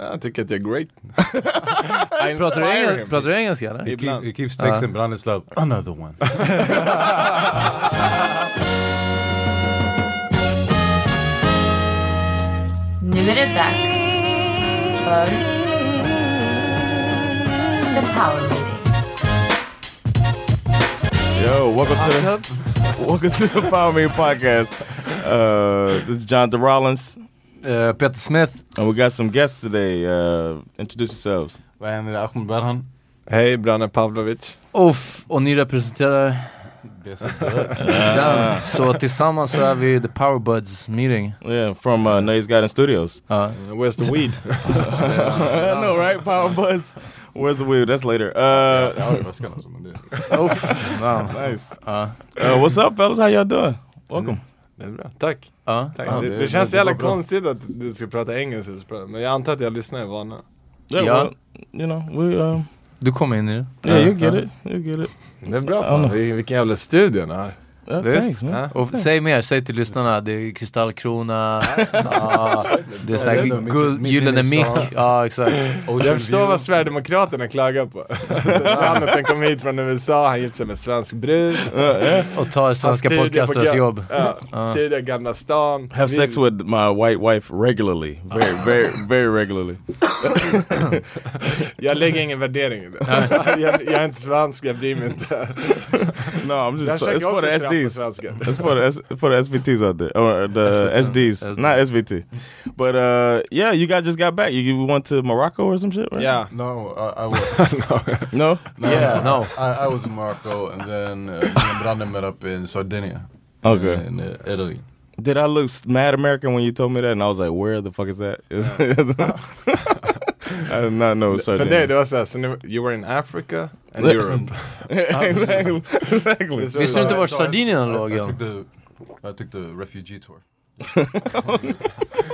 Jag tycker att jag är great. Pratar du, engel, pratar du engelska eller? He, keep, he keeps texting Branislav, another one. Nu är det dags för The Power Meeting. Yo, welcome to the welcome to the Power Me podcast. Uh, this is Jonathan Rollins, Uh, Peter Smith. and we got some guests today. Uh, introduce yourselves. Vad händer Ahmed Berhan? Hej, Branne Pavlovic. Uff, och ny representerare. Ja, så tillsammans så är vi The Power Buds meeting. Yeah, from uh, Nays Garden Studios. Ja. Where's the weed? I know, right? Power Buzz. Where's the weed? That's later. Uh, Jag har ju väskan alltså, men det... Uff, wow. nice. Ja. Uh, what's up, fellas? How y'all doing? Welcome. Det är bra. Tack. Ja. Tack. Ja, det, det- det, känns det jävla bra. konstigt att du ska prata engelska, men jag antar att jag lyssnar är vana. Yeah, Yeah. well, you know, we um, Du kommer in nu. yeah, you get it, you get it. Det är bra fan, Vil- vilken jävla studio den har. Visst? Ja. Och säg mer, säg till lyssnarna, det är kristallkrona, ja, det är såhär guld, gyllene mick, stan. ja exakt. Jag förstår vad Sverigedemokraterna klagar på. Jonathan kom hit från USA, han gifte sig med en svensk brud. Och tar svenska podcastares jobb. Ja, studerar Gamla stan. Have sex with my white wife regularly, very, very, very regularly. Jag lägger ingen värdering i det. jag, jag är inte svensk, jag bryr mig inte. No, I'm Jag just käkar it's for också the straff på SDs. svenska. For the S- for the SVTs out there, or the SDs, not SVT. But uh, yeah, you guys just got back. You, you went to Morocco or some shit, right? Ja. No, I, I was... No. no, Yeah, no. I, I was in Morocco and then uh, me and Branne met up in Sardinia. Okay. in uh, Italy. Did I look s- mad American when you told me that? And I was like, where the fuck is that? It's- I did not know För Sardinia. dig, det var såhär, så nu, you were in Africa and Li- Europe. exactly. exactly. Det är så Visste du inte det var. vart Sardinien I, låg? I, Jan? took the, I took the refugee tour.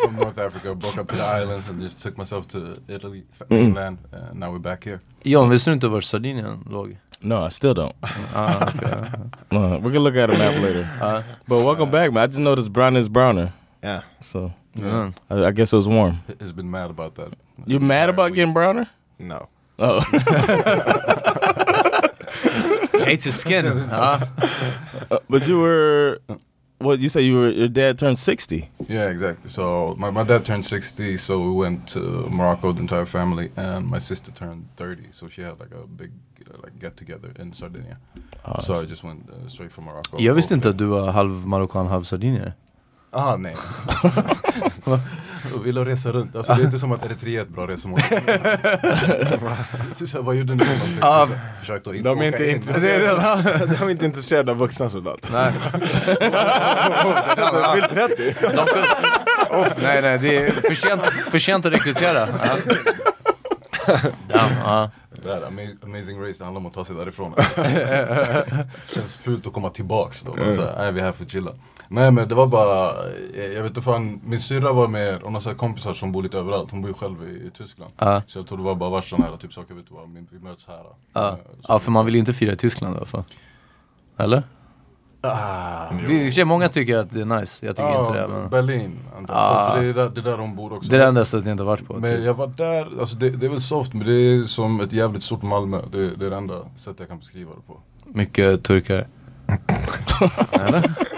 From North Africa, broke up to the islands and just took myself to Italy, f- England, and now we're back here. Jan, visste du inte vart Sardinien låg? No, I still don't. Ah, okay. Uh, we can look at a map later. Uh, But welcome back, man. I just noticed brown is browner. Yeah. So yeah. I, I guess it was warm. He- He's been mad about that. You mad about getting browner? No. Oh. Hates his skin. Ja. Uh, but you were, what you say you were, your dad turned 60. Yeah, exactly. So my, my dad turned 60, so we went to Morocco, the entire family, and my sister turned 30, so she had like a big uh, like get together in Sardinia. so I just went uh, straight from Morocco. Jag visste inte att du var halv marockan, halv sardinier. Ah, nej. Jag ville resa runt. Alltså det är inte som att Eritrea är ett bra typ såhär, vad gjorde ni någonting? Ja. Försökte att De är inte in. intresserade, de är inte intresserade av vuxna soldater. Nej. Alltså, fyllt 30. De Off, nej nej, det är för sent, för sent att rekrytera. Damn, ja. Det här ama- amazing race, det handlar om att ta sig därifrån. Känns fult att komma tillbaks då. Men så här, nej vi är här för att chilla. Nej men det var bara, jag, vet inte fan, min syrra var med, hon har så kompisar som bor lite överallt. Hon bor ju själv i, i Tyskland. Ja. Så jag tror det var bara sådana här typ saker, vet du vad, vi möts här. Ja. Så- ja, för man vill ju inte fira i Tyskland i alla fall. Eller? Ah, Vi, i och många tycker att det är nice, jag tycker Ja, inte det. Men... Berlin. Ah. för, för det, är där, det är där de bor också. Det är det enda stället jag inte varit på. Men typ. jag var där, alltså det, det är väl soft men det är som ett jävligt stort Malmö. Det, det är det enda sättet jag kan beskriva det på. Mycket turkar.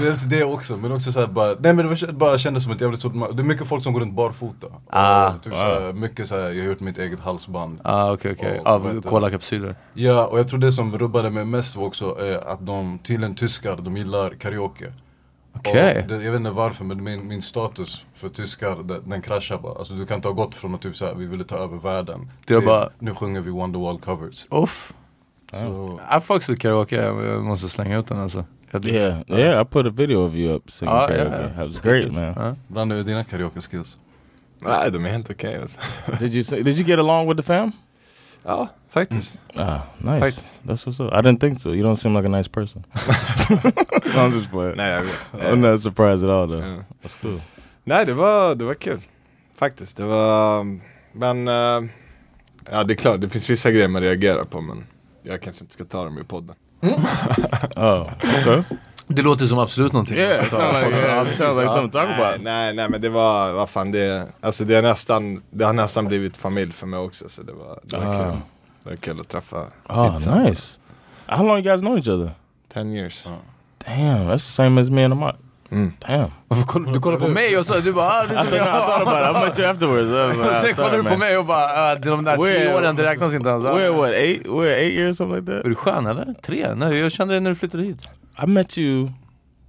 Dels det också, men också såhär bara, nej men det var, bara kändes som ett jävligt stort. Det är mycket folk som går runt barfota. Ah. och typ såhär, mycket såhär, jag har gjort mitt eget halsband. Ah, okej okej. Och Av kolakapsyler. Ja, och jag tror det som rubbade mig mest var också eh, att de, tydligen tyskar, de gillar karaoke. Okej. Och det, jag vet inte varför men min, min status för tyskar den, den kraschar bara. Alltså du kan inte ha gått från att typ såhär, vi ville ta över världen. Det till, bara- Nu sjunger vi Wonderwall covers. Uff. Så, I fucks with karaoke, jag måste slänga ut den alltså. Yeah, yeah. I put a video of you up singing Ah, karaoke. yeah. That was great, man. Brand är dina karaoke skills? Nej, de är helt okej alltså. Did you say, did you get along with the fam? Ja, faktiskt. Ah, nice. Faktiskt. That's what's up. I didn't think so. You don't seem like a nice person. no, I'm just playing. Nej, jag vet. I'm not surprised at all though. Ja. That's cool. Nej, det var, det var kul. Faktiskt. Det var, men, eh, ja det är klart, det finns vissa grejer man reagerar på men jag kanske inte ska ta dem i podden. Oh, okay. Det låter som absolut någonting. Yeah, it sounds like, yeah, it precis, sounds like ja. something to talk nej, about. Nej, nej men det var, vad fan det, alltså det är nästan, det har nästan blivit familj för mig också så det var, det var Ah. kul. Det var kul att träffa. Oh, samma. nice. How long you guys know each other? Ten years. Damn, that's the same as me and Amat. Mm. Damn. Du kollar på mig och så, du bara ah, det är som you afterwards. Och ah, sen kollar du på mig och bara ah, de där tre åren, det räknas inte ens. We're Är what eight? We're eight years, something like that. du skön eller? Tre? Nej, jag kände det när du flyttade hit. I met you.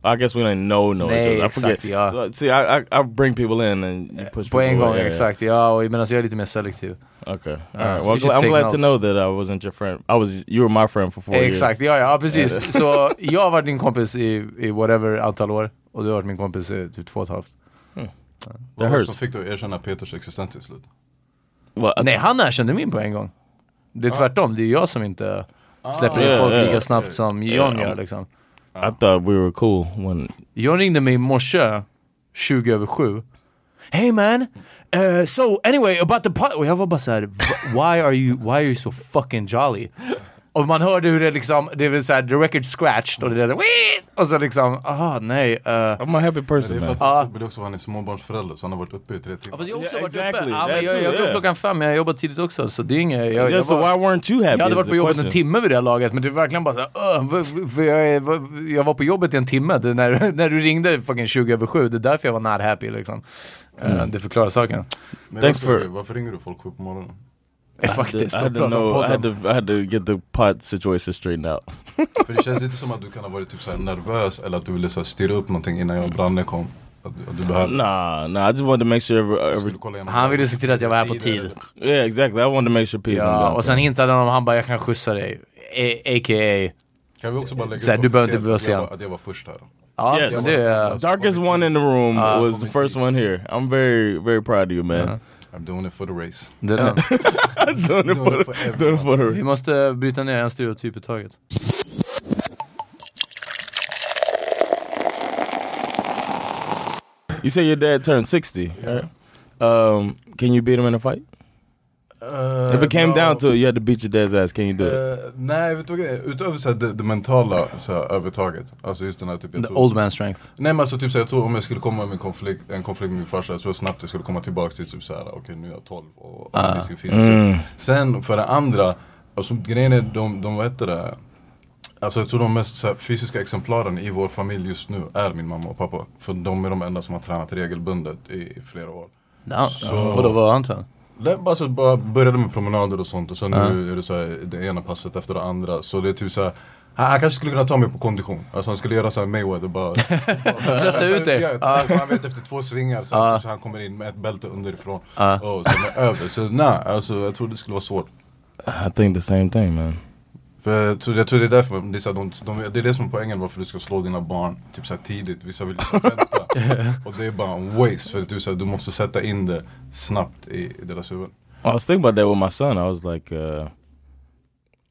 I guess we didn't know know Nej, each other. I exakt, forget. ja. See, I, I I bring people in and you push På people en gång. Yeah, exakt. Ja, och medan jag är lite mer selektiv. Okay. All right. so Well, should I'm glad to notes. know that I wasn't your friend. I was. You were my friend for four Exakt, years. ja ja precis. Så jag har varit din kompis i, i whatever antal år och du har varit min kompis i typ två och ett halvt. Vad That var det som fick dig att erkänna Peters existens till slut? Well, Nej, han erkände min på en gång. Det är tvärtom, det är jag som inte släpper in Yeah, folk yeah, lika snabbt yeah. som John gör liksom. I thought we were cool when. John ringde mig i morse, 20 över 7. Hey man, uh, so anyway about the pot... Och jag var bara såhär, why are you, why are you so fucking jolly? Och man hörde hur det liksom, det var såhär, the record scratched och det där så, "Wii!" och så liksom, aha nej. Uh, I'm a happy Men det person, är för att Ja. men det är också för han är småbarnsförälder så han har varit uppe i tre Ja, timmar. fast jag har också Yeah, varit exactly. uppe. Ja, men jag, jag går upp klockan fem, jag jobbar tidigt också så det är inget... Jag, Yeah, jag, so var- why weren't you happy? jag hade varit på jobbet en timme vid det här laget men det var verkligen bara såhär, "Ugh, v- för jag, är- jag var på jobbet i en timme det, när, när du ringde fucking 20 över 7, det är därför jag var not happy liksom. Eh, det förklarar saken. Men Thanks varför, for- varför ringer du folk sju på morgonen? I had to- Faktiskt, I och had to pratar om know. I had to. I had to get the pot situation straightened out. För det känns lite som att du kan ha varit typ såhär nervös eller att du ville såhär styra upp någonting innan jag och Branne kom. Att, att du behövde... Nah, nah. I just wanted to make sure every, every Han ville se till att jag var här på tid. yeah, exactly. I wanted to make sure people. Ja, och sen hintade han om han bara, jag kan skjutsa dig. A- A.k.a. Kan vi också bara lägga Så här, ut du behöver inte officiellt behöva att jag, att jag var först här? Ja, Yes. det är... Darkest one in the room Uh, was the first one here. I'm very, very proud of you, man. I'm doing it for the race. det är lugnt. doing it for, for the- doing it for Vi the. måste bryta ner en stereotyp i taget. You say your dad turned 60, right? Um, can you beat him in a fight? If it came down to it, you had to beat your dad's ass. Can you do it? Eh, nej, vet du vad? Utöver så det, det mentala så här, övertaget. Alltså just den här typ, jag The tror, old man strength. Nej men alltså typ så här, jag tror om jag skulle komma med en konflikt, en konflikt med min farsa, jag tror snabbt jag skulle komma tillbaka till typ såhär, okej nu är jag 12 och Ah. det ska finnas. Sen för det andra, alltså grejen är de, de vad heter det? Alltså jag tror de mest här, fysiska exemplaren i vår familj just nu är min mamma och pappa. För de är de enda som har tränat regelbundet i flera år. Ja, Så- och då var han tränad? Nej, så bara började med promenader och sånt och sen Ja. nu är det så här, det ena passet efter det andra. Så det är typ så här, han, han kanske skulle kunna ta mig på kondition. Alltså han skulle göra så här Mayweather bara. Trötta ut dig. Han vet efter två svingar så, Ja. så han kommer in med ett bälte underifrån. Ja. Och sen är över. Så nej, alltså jag tror det skulle vara svårt. I think the same thing, man. För jag tror, jag tror det är därför, det är, så de, de, det är det som är poängen varför du ska slå dina barn typ så tidigt. Vissa vill vänta. och det är bara en waste för att du, så du måste sätta in det snabbt i, i deras huvud. I was thinking about that with my son. I was like, uh,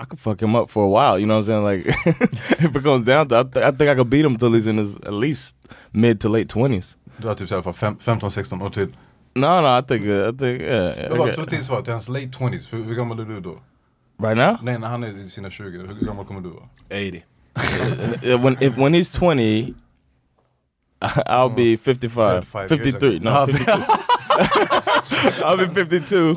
I could fuck him up for a while. You know what I'm saying? Like, if it comes down to, I, th- I think I could beat him till he's in his at least mid to late twenties. Du har typ så här, i alla fall fem- 15-16 år till. No, no, I think, uh, I think, yeah. yeah, Det var två till svar till hans late 20s. Hur, hur gammal är du då? Right now, Nej, när han är i sina 20. Hur gammal kommer du vara? 80. Uh, when if, when he's twenty, I'll be 55, 35 years 53. ago. No, 52. I'll be 52.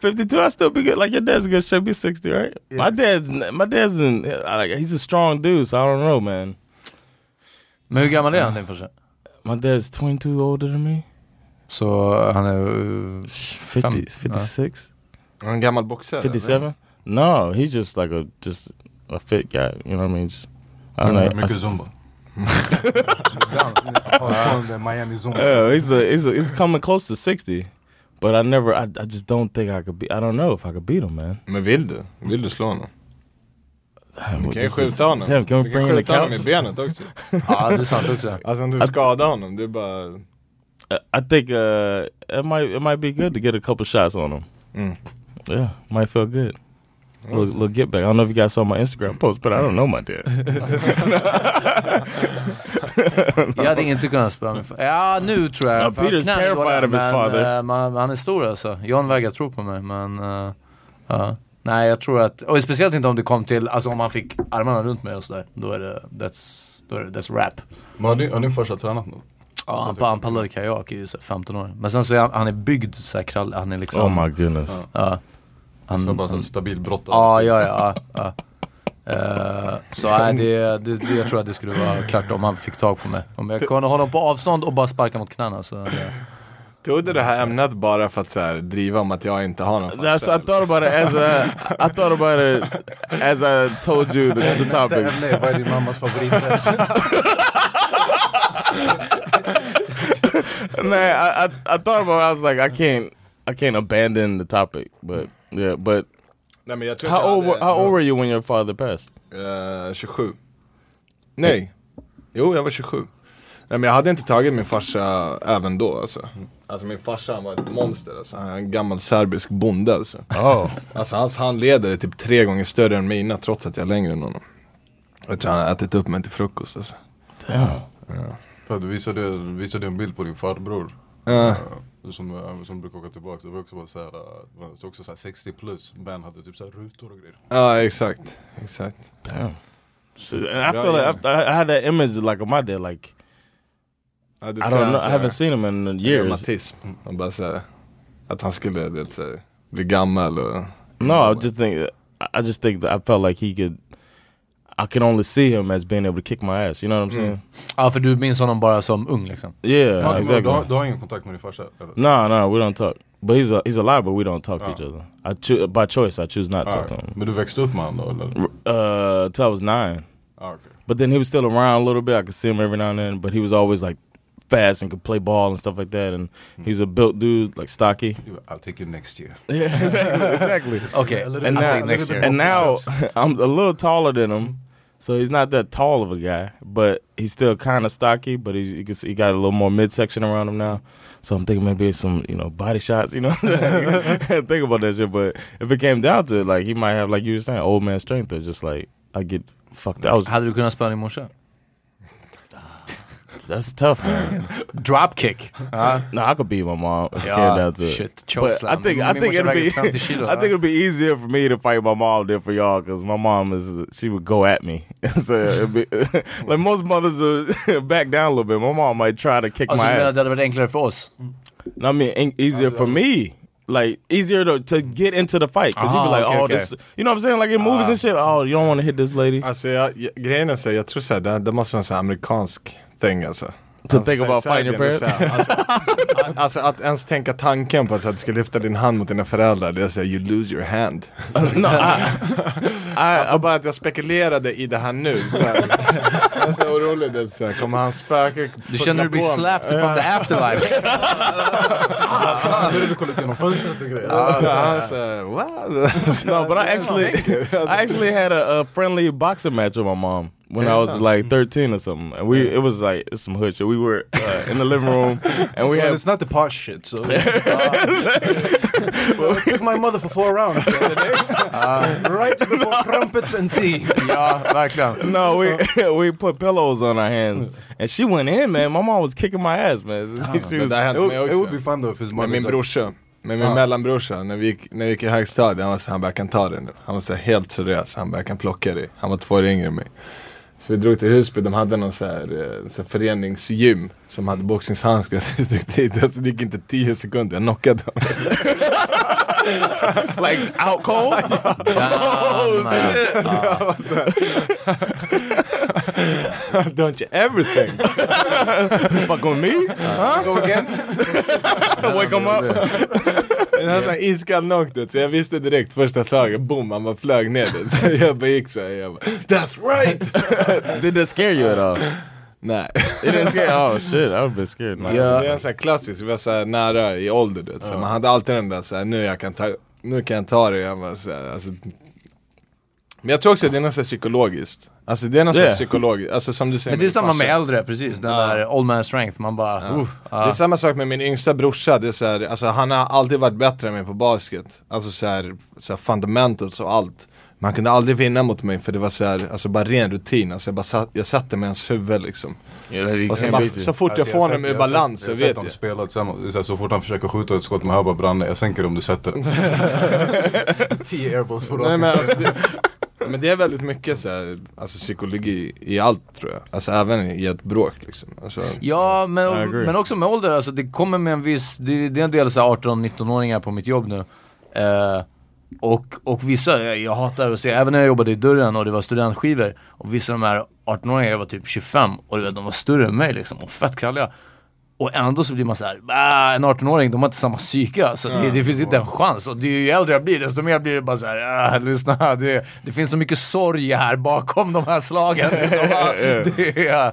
52, I still be good. Like your dad's good shape. He's 60, right? My dad's, my dad's in. Like he's a strong dude, so I don't know, man. Men hur gammal är han din farsa? My dad's 22 older than me. Så han är... uh, 50, Fem- 56, Är han en gammal boxare? 57. No, he's just like a just a fit guy. You know what I mean? Just, I don't know. I Mycket zumba. Från Miami Zumba. Yeah, he's a, he's a, he's coming close to 60. But I never, I, I just don't think I could be, I don't know if I could beat him, man. Men vill du? Vill du slå honom? Damn, Du kan ju skjuta honom. Damn, can we du bring kan in the skjuta honom i couch? benet också. Ja, det är sant också. Alltså om du skadar honom, det är bara... I think uh, it might it might be good to get a couple shots on him. Mm. Yeah, might feel good. Little, little get back. I don't know if you guys saw my Instagram post, but I don't know my dad. Jag hade inte kunnat spöa min far. Ja, nu tror jag. No, Peter's terrified of his men, father. eh, man, han är stor alltså. John vägrar tro på mig, men... eh, ja. Nej, jag tror att... Och speciellt inte om det kom till... Alltså om han fick armarna runt mig och sådär. Då är det... That's, då är det, that's rap. Men har din, har din farsa tränat något? Ja, han, han paddlade kajak i så här 15 år. Men sen så är han, han är byggd så här krall, han är liksom... oh my goodness. Ja. Han, Så bara en stabil brottare? ja, ja, ja. ja. Eh, så nej, det, det, det, jag tror att det skulle vara klart om han fick tag på mig. Om jag kunde hålla honom på avstånd och bara sparka mot knäna så... Det, Tog du det här ämnet bara för att så här, driva om att jag inte har någon farsa? I thought about it as a I thought about it as I told you the, the topics. Nej, vad är din mammas favoriträtt? Nah, I, I I thought about it. I was like, I can't I can't abandon the topic, but yeah, but Nej, men jag tror how old were, hade- how old were you when your father passed? Eh, 27. Nej. Jo, jag var 27. Nej men jag hade inte tagit min farsa även då alltså. Alltså min farsa han var ett monster alltså. Han är en gammal serbisk bonde alltså. Oh, Alltså hans handleder är typ tre gånger större än mina trots att jag är längre än honom. Jag tror han har ätit upp mig till frukost alltså. Ja, Du visade, visade en bild på din farbror. Ja. eh, Som, eh, som brukar åka tillbaka. Det var också bara så här, eh, det var också så här 60 plus. Ben hade typ så här rutor och grejer. Ja exakt, exakt. damn. So, I feel like I, I had that image like of my dad. Like I tror don't han know, I haven't seen him in years. Reumatism. Och bara såhär, att han skulle du vet, så här, bli gammal och... No, I just think I just think that I felt like he could. I can only see him as being able to kick my ass. You know what I'm saying? ja, för du minns honom bara som ung liksom? Yeah, Ja, exactly. du, har, du har ingen kontakt med din farsa? No, no, we don't talk. But he's a, he's alive, but we don't talk to Oh. each other. I choo- by choice, I choose not to talk to him. Men du växte upp med honom då eller? Uh, till I was nine. Ah, okay. But then he was still around a little bit. I could see him every now and then. But he was always like fast and could play ball and stuff like that. And he's a built dude, like stocky. I'll take you next year. Yeah, exactly, exactly. Okej, And I'll now, take next year. and now I'm a little taller than him. So he's not that tall of a guy, but he's still kind of stocky. But he's you can see he got a little more midsection around him now. So I'm thinking maybe some you know body shots. You know, think about that shit. But if it came down to it, like he might have like you were saying, old man strength, or just like I get fucked. I was du kunnat spöa din morsa? That's tough, man. Dropkick. Ja. no, I could beat my mom. If it down to it. shit, But chokeslam. I think I think it'll be väger 50 kilo, I think it'll be easier for me to fight my mom than for y'all because my mom is she would go at me. so it'd be, like most mothers will back down a little bit. My mom might try to kick Alltså my du menar ass. det hade varit enklare för oss? No, I mean en- easier for me. Like easier to, to get into the fight because you'd be Ah, like, okay, oh, okay. this, you know what I'm saying? Like in movies and shit. Oh, you don't want to hit this lady. Ah, alltså jag, ah, jag, grejen är så här, jag tror såhär, ah, det, det måste vara en sån amerikansk thing alltså. To think about så här, fighting your här, alltså, att, alltså att ens tänka tanken på att, du ska lyfta din hand mot dina föräldrar, det är såhär you lose your hand. no, Alltså bara att jag spekulerade i det här nu. Så här. Det är så orolig, det är så här, kommer han spöka? Du känner du blir slapped from the afterlife? Nu har du kollat igenom fönstret och grejer. Han såhär, what? no, but I actually, I actually had a, a friendly boxing match with my mom when I was like mm-hmm. 13 or something. And we, it was like some hood shit. We were uh, in the living room and we Well, had. it's not the posh shit so... so I took my mother for four rounds the other day. Uh, right before crumpets and tea. ja, verkligen. No, we uh, we put pillows on our hands, and she went in, man. My mom was kicking my ass, man. Ah, she Det was, där hände It mig would, it would be fun though if his Med mother min like- brorsa. Med min Ja. mellanbrorsa, när vi gick, när vi gick i högstadiet, han var så han bara kan ta det nu. Han var så här helt seriös, han bara kan plocka dig. Han var två år yngre än mig. Så vi drog till Husby, de hade någon så här, eh, så här föreningsgym som hade boxningshandskar. Så drog dit, alltså, det gick inte 10 sekunder, jag knockade honom. like out cold. Damn, Jag så här, Don't you ever think. Fuck on me? Go again. Wake him up. Sån här iskall knock det, så jag visste direkt första slaget, boom, han bara flög ner det. Så jag bara gick så här, jag bara, That's right! Did that scare you at all? Nej. It didn't scare. Oh shit, I would be scared. Men Yeah. Det är en sån här klassisk, vi var så här nära i ålder du så man hade alltid den där så här, nu jag kan ta, nu kan jag ta det, jag bara, så alltså, Men jag tror också att det är här psykologiskt. Alltså det är här Yeah. psykologiskt, alltså som du säger Men det är samma med äldre, precis. Den där old man strength. Man bara... Uh, Det är samma sak med min yngsta brorsa, det är så här, alltså han har alltid varit bättre än mig på basket. Alltså så här, så här fundamentals och allt. Man kunde aldrig vinna mot mig för det var så här, alltså bara ren rutin, alltså jag bara satt, jag satte mig i hans huvud liksom. Yeah, Och sen bara, så fort jag Alltså, får honom ur jag balans så jag har sett vet dem jag spela tillsammans, så, fort han försöker skjuta ett skott med hör bara Branne, jag sänker om du sätter. 10 airballs på Nej, raken. Men, det, är väldigt mycket så här, alltså psykologi i allt tror jag. Alltså även i ett bråk liksom. Alltså, Ja, men, men också med ålder, alltså det kommer med en viss, det, det är en del så här 18-19-åringar på mitt jobb nu. Eh, och, och vissa, jag, jag hatar att se, även när jag jobbade i dörren och det var studentskivor, och vissa av de här 18-åringarna, jag var typ 25, och de var större än mig liksom, och fett kralliga. Och ändå så blir man så här, "Ah, en 18-åring, de har inte samma psyke, så det, det finns inte en chans. Och det, ju äldre jag blir, desto mer blir det bara så här, ah, lyssna, det, det finns så mycket sorg här bakom de här slagen. Liksom. Det är, uh,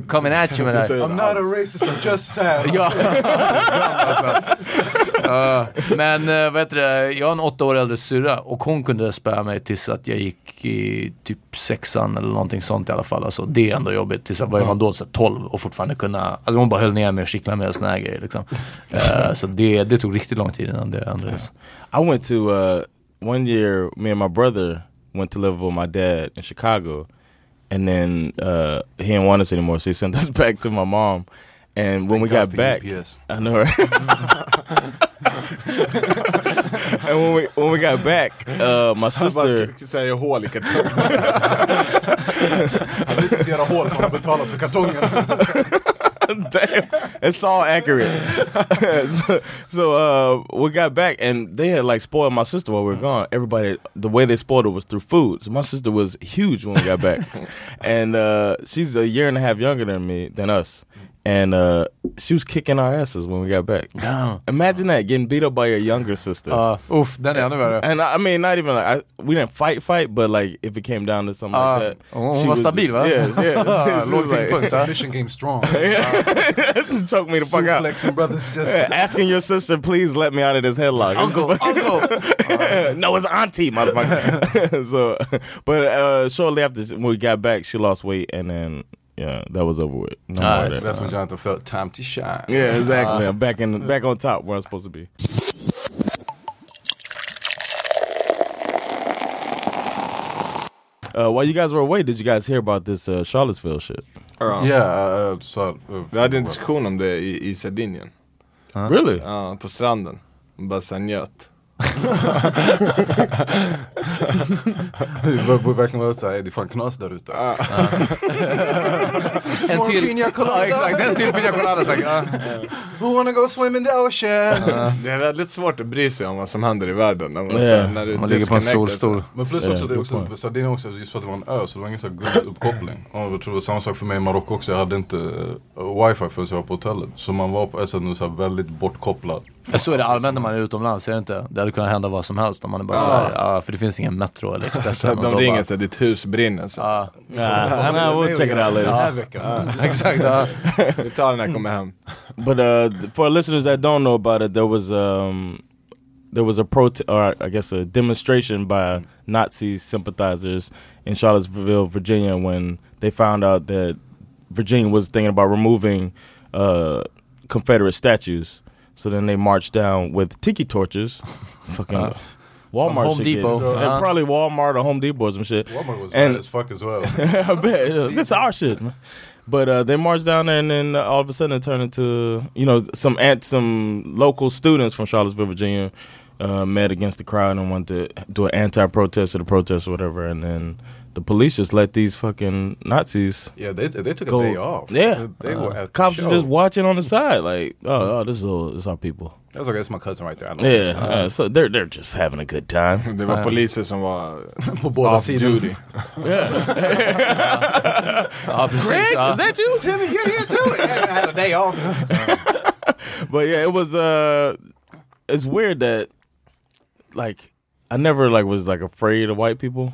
coming at you med det här. I'm not a racist, I'm just sad. Ja. Ja, men uh, vad heter det, jag har en åtta år äldre syrra och hon kunde spöa mig tills att jag gick i typ sexan eller någonting sånt i alla fall. Alltså, det är ändå jobbigt. Tills jag var man då så här, 12 och fortfarande kunna, alltså hon bara höll ner mig och kittlade mig och såna här grejer liksom. Eh, så det, det tog riktigt lång tid innan det ändrades. I went to uh, one year. Me and my brother went to live with my dad in Chicago, and then uh, he didn't want us anymore, so he sent us back to my mom. And when we got back, I know, right? And when we when we got back, uh, my sister. bara säger hål i kartongen. Han vill inte ens göra hål för han har betalat för kartongen. Damn, it's all accurate. so, so uh, we got back, and they had like spoiled my sister while we were gone. Everybody, the way they spoiled her was through food. So my sister was huge when we got back, and uh, she's a year and a half younger than me, than us. And uh, she was kicking our asses when we got back. Damn. Imagine that getting beat up by your younger sister. Uh, uff, den är ännu värre. and I, I mean, not even like I, we didn't fight, fight, but like if it came down to something Ah, like that, hon- hon she var was stabil, just- va? Yes, yes. She was Låg like- tyngdpunkt, va? Mission game strong. just choke me the fuck out. Suplexing brothers just... Yeah, asking your sister, please let me out of this headlock. Uncle, uncle. no, it's auntie, motherfucker. so, but uh, shortly after when we got back, she lost weight, and then yeah, that was over with. No Ah, more of So that. that's when Jonathan felt time to shine. Yeah, exactly. I'm back in, back on top where I'm supposed to be. Uh, while you guys were away, did you guys hear about this uh, Charlottesville shit? Ja, yeah, uh, så... Uh, Vi hade en diskussion om det i, i Sardinien. Really? Ja, på stranden. Bara såhär njöt. Vi borde verkligen vara såhär, det är fan knas där ute. En till. Pina colada. Ja, exakt, en till pina colada säkert. Who wanna go swim in the ocean? Det är väldigt svårt att bry sig om vad som händer i världen. När man, Ja. såhär, när du Man ligger på en solstol. Men plus också, det också. Sardinien också, just för att det var en ö så det var ingen sån uppkoppling. Och jag tror det var samma sak för mig i Marocko också, jag hade inte uh, wifi förrän jag var på hotellet. Så man var på ett sätt så här väldigt bortkopplad. Så är det allmänt när man är utomlands, är det inte? Det hade kunnat hända vad som helst om man är bara såhär, ja för det finns ingen metro eller Expressen. Så att och de ringer bara- såhär, ditt hus brinner. Så. Ja, Nah, nah, we'll check it out Den här later. exakt. Ja. Vi tar den när jag kommer hem. But uh, for listeners that don't know about it, there was um, there was a protest, or I guess a demonstration by Nazi sympathizers in Charlottesville, Virginia, when they found out that Virginia was thinking about removing uh, Confederate statues. So then they marched down with tiki torches, fucking Uh, Walmart, Home Depot. Uh-huh. and probably Walmart or Home Depot or some shit. Walmart was And- bad as fuck as well. I bet yeah, this is our shit. Man. But uh, they marched down there, and then all of a sudden it turned into you know some ant some local students from Charlottesville, Virginia, uh, met against the crowd and wanted to do an anti-protest or the protest or whatever, and then the police just let these fucking Nazis Yeah, they, they took a day off. Yeah, They, they Uh, at cops the just watching on the side, like oh, oh this is all, this is our people. That's okay, that's my cousin right there. I know Yeah, this uh, so they're they're just having a good time. Det var poliser som var På båda off sidor. duty. ja, precis. Ja. you? Timmy, get here too! Yeah, I had a day off. but yeah, it was uh it's weird that like I never like was like afraid of white people.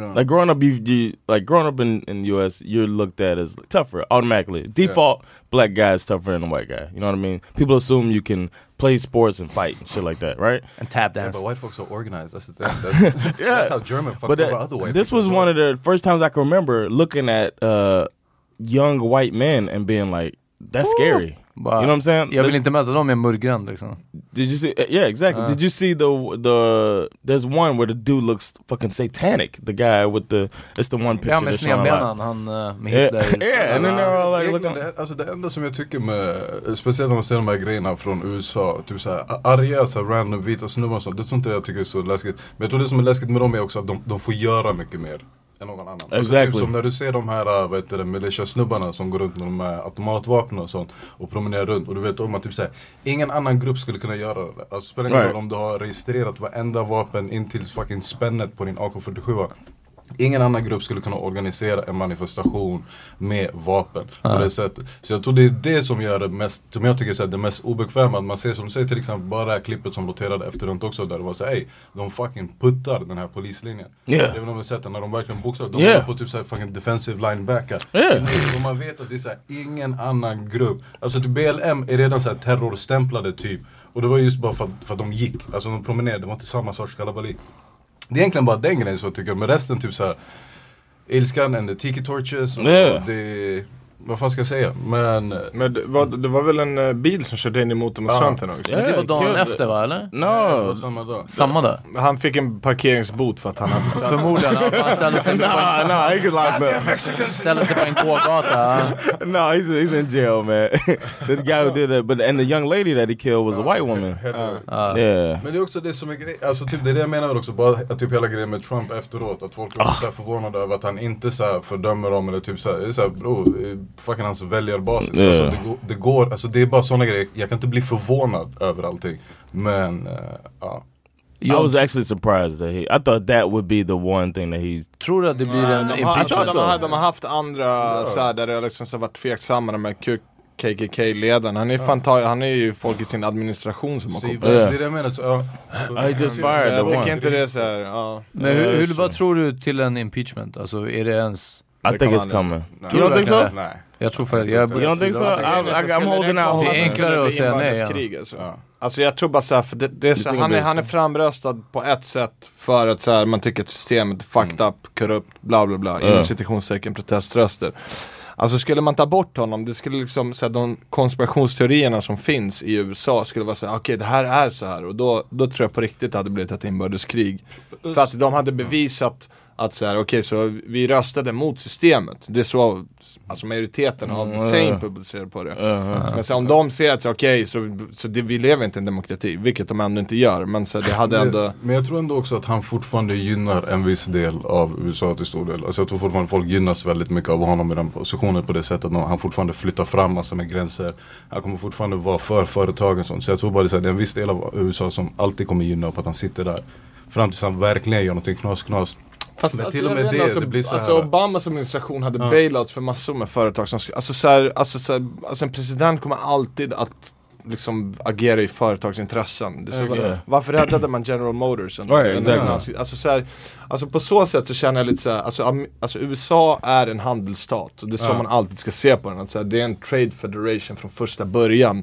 Like growing up, you, you like growing up in in the U.S., you're looked at as tougher automatically. Default, black guy is tougher than a white guy. You know what I mean? People assume you can play sports and fight and shit like that, right? And tap Yeah, dance. but white folks are organized. That's the thing. That's, that's how German fucked But over that- other white this was one well. of the first times I can remember looking at uh young white men and being like, "That's scary." Bara, you know what I'm saying? Jag vill inte möta dem med murgran liksom. Did you see? Yeah, exactly. Uh. Did you see the the? There's one where the dude looks fucking satanic. The guy with the it's the one picture. Ja med snedbenan, han uh, med Yeah, Hitler. yeah, and then they're all like looking. det, alltså det enda som jag tycker med, speciellt när man ser de här grejerna från USA, typ såhär arga så här, random vita snubbar och sånt, det är sånt där jag tycker är så läskigt. Men jag tror det som är läskigt med dem är också att de, de får göra mycket mer. Än någon annan. Alltså, Exactly. typ som när du ser de här äh, vad heter det, militia-snubbarna som går runt med de här automatvapen och sånt och promenerar runt och du vet om att typ såhär, ingen annan grupp skulle kunna göra det. Alltså spelar ingen Right. roll om du har registrerat varenda vapen in till fucking spännet på din AK47. Ingen annan grupp skulle kunna organisera en manifestation med vapen på det sättet. Så jag tror det är det som gör det mest, som jag tycker är det mest obekväma. Att man ser som du säger till exempel, bara det här klippet som roterade efter runt också där det var så ey, de fucking puttar den här polislinjen. Yeah. Även om vi sett det när de verkligen boxar, de Yeah. på typ såhär fucking defensive linebacker. Yeah. Och man vet att det är så här, ingen annan grupp. Alltså typ BLM är redan så här terrorstämplade typ. Och det var just bara för att, för att de gick, alltså de promenerade, det var inte samma sorts kalabalik. Det är egentligen bara den grejen så jag tycker, men resten typ såhär Ilskan and the tiki torches och Yeah. det, vad fan ska jag säga? Men Men det var, det var väl en eh, bil som körde in i motordemonstranterna också? Yeah, Det var dagen killed efter va eller? det var No, samma dag. Samma dag? Han fick en parkeringsbot för att han hade stannat. Förmodligen, ja, han ställde sig på nah, en, nah, he could lost up. ställde sig på en gågata. ja. no, he's he's in jail, man. the guy who did it, but and the young lady that he killed was a white woman. Yeah. Men det är också det som är grejen, alltså typ det är det jag menar också, bara att typ hela grejen med Trump efteråt, att folk är så här förvånade över att han inte så här fördömer dem eller typ såhär, det är såhär bro, det är fucking hans väljarbasis. Yeah. Alltså, det, går, det går, alltså det är bara sådana grejer, jag kan inte bli förvånad över allting. Men, eh, ja. I was actually surprised that he. I thought that would be the one thing that he's. Tror du att det blir en De har, alltså, impeachment? de, har, de har haft andra så här, där det har liksom så varit tveksamma med Ku, KKK-ledaren, han är fan ta, han är ju folk i sin administration som har Så, kopplat. det är det jag menar, så, ja. Så- I just Så fired the jag tycker inte det är såhär, ja. Men hur, hur, så- vad tror du till en impeachment? Alltså är det ens... I think it's coming. Nej. You don't think so? Nej. Jag tror faktiskt... Jag, You don't think so? I'm holding det out. Det är enklare att säga nej, Alltså. alltså jag tror bara såhär, för det, det är så, think han, är, han är framröstad på ett sätt för att så här, man tycker att systemet är fucked up, korrupt, bla bla bla, inom citationstecken proteströster. Alltså skulle man ta bort honom, det skulle liksom, så här, de konspirationsteorierna som finns i USA skulle vara såhär, okej det här är så här och då, då tror jag på riktigt det hade blivit ett inbördeskrig. För att de hade bevisat att så här, okej så vi röstade mot systemet. Det är så, alltså majoriteten av the same publicerar på det. Men så om de ser att så, okej så, så det, vi lever inte i en demokrati, vilket de ändå inte gör. Men så det hade ändå Men, men jag tror ändå också att han fortfarande gynnar en viss del av USA till stor del. Alltså jag tror fortfarande folk gynnas väldigt mycket av honom i den positionen på det sättet. att Han fortfarande flyttar fram massor med gränser. Han kommer fortfarande vara för företagen och sånt. Så jag tror bara det är, här, det är en viss del av USA som alltid kommer gynna på att han sitter där. Fram tills han verkligen gör någonting knas knas. Fast Men alltså, till och jag med det, alltså, det blir så alltså här- Obamas administration hade bailouts för massor med företag som skulle, alltså, så här, alltså, så här, alltså en president kommer alltid att liksom agera i företagsintressen. Det så. Varför räddade man General Motors? Right, under exactly. alltså, så här, alltså på så sätt så känner jag lite så här, alltså, alltså USA är en handelsstat och det är så Ja. man alltid ska se på den. Att, så här, det är en trade federation från första början.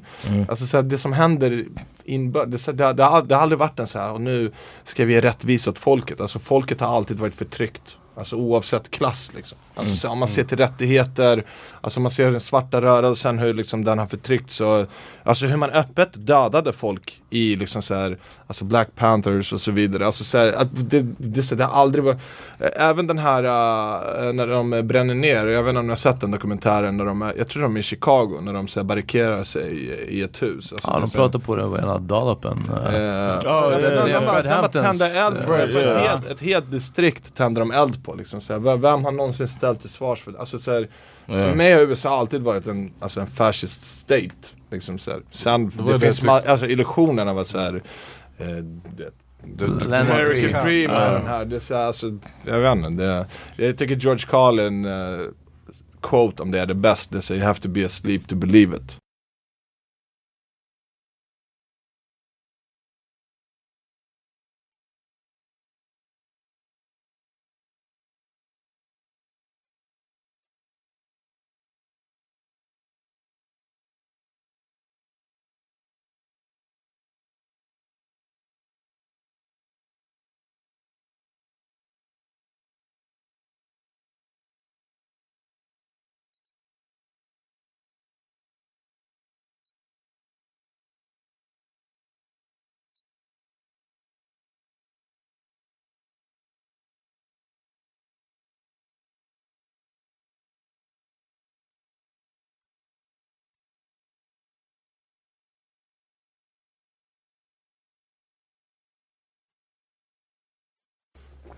Alltså så här, det som händer inbördes, det, det, det har aldrig varit en så här och nu ska vi ge rättvisa åt folket. Alltså folket har alltid varit förtryckt. Alltså oavsett klass liksom. Alltså, så, om man ser till rättigheter, alltså om man ser den svarta rörelsen, hur liksom den har förtryckt så Alltså hur man öppet dödade folk i liksom så här, alltså Black Panthers och så vidare. Alltså så här, att det, det, så det har aldrig varit, även den här äh, när de bränner ner, jag vet inte om ni har sett den dokumentären när de är, jag tror de är i Chicago, när de så här, barrikerar sig i, i ett hus. Alltså, ja, de det är pratar på det, ena Dallopen. Eh, ja, de- de- ja, de- ja. de bara- Fred de bara Hamptons, tände eld på, eh, ett, helt, ett helt distrikt tänder de eld på liksom. Så här, vem, har någonsin ställt till svars för det? Alltså, så här, För mig har USA alltid varit en, alltså, en fascist state. Liksom, så här. Sen, var det, det finns ma- alltså, illusionen av att så här, eh, det, Det- det- det- Free. American Dream är den här, det är så här, alltså, jag vet inte, det, jag tycker George Carlin eh, quote om det är det bästa, det säger you have to be asleep to believe it.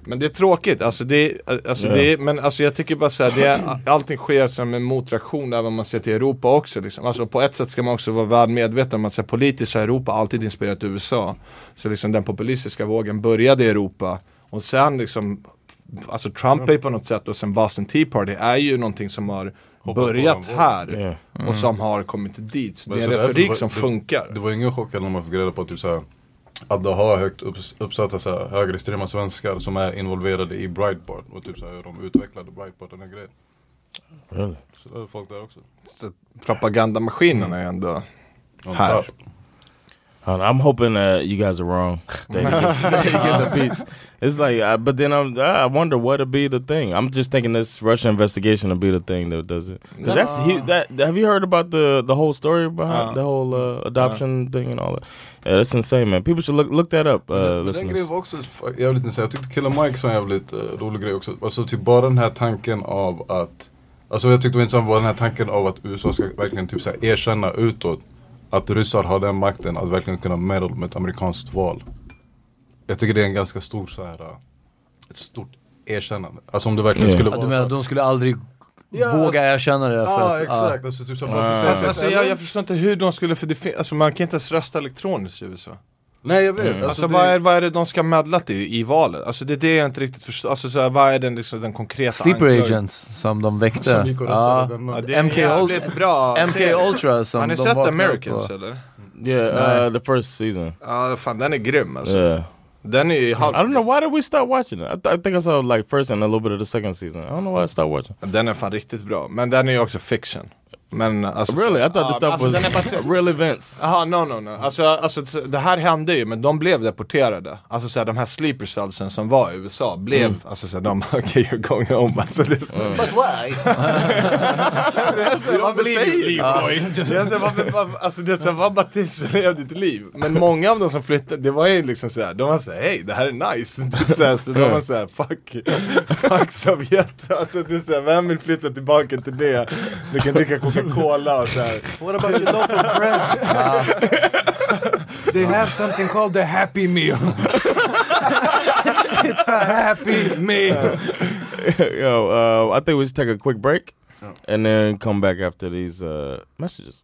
Men det är tråkigt, alltså det, alltså Ja. det men alltså jag tycker bara såhär, det är, allting sker som en motreaktion även om man ser till Europa också liksom. Alltså på ett sätt ska man också vara väl medveten om att så här, politiskt har Europa alltid inspirerat USA. Så liksom den populistiska vågen började i Europa och sen liksom Alltså Trump är på något sätt och sen Boston Tea Party är ju någonting som har börjat här Ja. och som har kommit dit. Så det är en retorik som det- funkar. Det var ingen chock när man fick reda på typ såhär att det har högt upps, uppsatta så här, högerextrema svenskar som är involverade i Breitbart och typ såhär hur de utvecklade Breitbart den här grejen. Really? Så det är folk där också. Så propagandamaskinen är ändå On här. top. Uh, I'm hoping that you guys are wrong. That he gets, that he gets a piece. It's like, uh, but then I'm, I wonder what'll be the thing. I'm just thinking this Russia investigation will be the thing that does it. Because that's he, that. Have you heard about the the whole story behind Uh, the whole uh, adoption thing and all that? Yeah, that's insane, man. People should look look that up, uh, den grejen var också jävligt intressant. Jag tyckte Killer Mike sa en jävligt uh, rolig grej också. Alltså typ bara den här tanken av att Alltså jag tyckte det var intressant var den här tanken av att USA ska verkligen typ så erkänna utåt att ryssar har den makten att verkligen kunna meddla med ett amerikanskt val. Jag tycker det är en ganska stor så här uh, ett stort erkännande. Alltså om det verkligen skulle Ja, vara du så menar här- de skulle aldrig Ja, våga alltså- erkänna det? För Ja att, exakt, alltså typ så Ah. varför Alltså, alltså, jag, jag förstår inte hur de skulle, för det fin- alltså man kan inte ens rösta elektroniskt i USA. Nej jag vet. Alltså, det- vad, är, vad är det de ska medlat i, i valet? Alltså det är det jag inte riktigt förstår, alltså så här, vad är den, liksom, den konkreta Sleeper anklagelsen? Agents som de väckte. Som gick och röstade denna. Ja, MK jävligt bra MK. Ultra som Har ni de sett Americans på. eller? Yeah, uh, the first season. Ja fan den är grym alltså. Yeah. Den är ju I halv... don't know why did we start watching it. I, th- I think I saw like first and a little bit of the second season. I don't know why I started watching. Den är fan riktigt bra, men den är ju också fiction. Men alltså... Really, I thought Ja, the stuff alltså, was baserad- real events. Jaha, no no no. Alltså, alltså det här hände ju, men de blev deporterade. Alltså såhär, de här sleeper cellsen som var i USA blev, alltså såhär, de okej you're going home. Alltså, det är så, But why? det är så, varför säger Det är så, varför, varför, alltså det är så, vad bara till så lev ditt liv. Men många av de som flyttade, det var ju liksom såhär, de var såhär, hej det här är nice. så, här, så de var såhär, fuck, fuck Sovjet. Alltså det är såhär, vem vill flytta tillbaka till det? Du kan dricka Coca-Cola och såhär. What about your loaf of bread? They have something called the happy meal. It's a happy meal. Yo, uh, I think we should take a quick break and then come back after these uh, messages.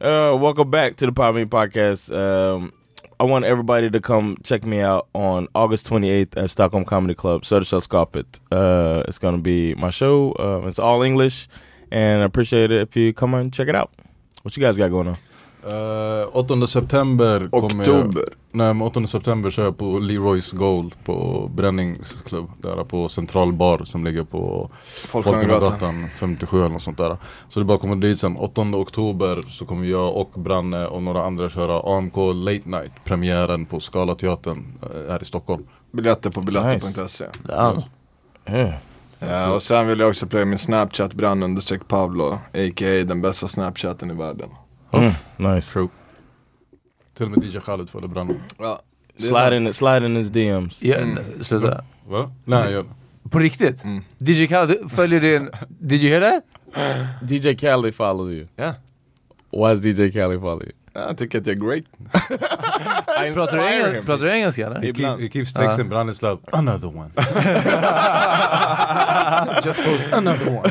Uh, welcome back to the Pop Me Podcast. Um, I want everybody to come check me out on August 28th at Stockholm Comedy Club, Södersällskapet. Uh, it's going to be my show. Uh, it's all English, and I appreciate it if you come and check it out. What you guys got going on? Uh, 8 september kommer Oktober. jag, Nej men 8 september så är jag på Leroy's Gold på Bränningsklubb Där på Central Bar som ligger på Folkungagatan. Folkungagatan 57 eller något sånt där Så det är bara att komma dit sen 8 oktober så kommer jag och Branne och några andra köra AMK Late Night Premiären på Scalateatern eh, här i Stockholm Biljetter på biljetter.se. Ja. Och sen vill jag också playa min snapchat brann understreck Pablo, a.k.a. den bästa snapchatten i världen. Mm, nice. True Till och med DJ Khaled följer Branne Ja. Slide in, slide in his DMs. Ja, Sluta. Va? Nej jag På riktigt? DJ Khaled följer din... Did you hear that? DJ Khaled follows you. Ja. Why does DJ Khaled follow you? Jag tycker att jag är great. I Pratar du, engel, pratar du engelska eller? He, keep, he keeps texting Brannes love Another one Just post another one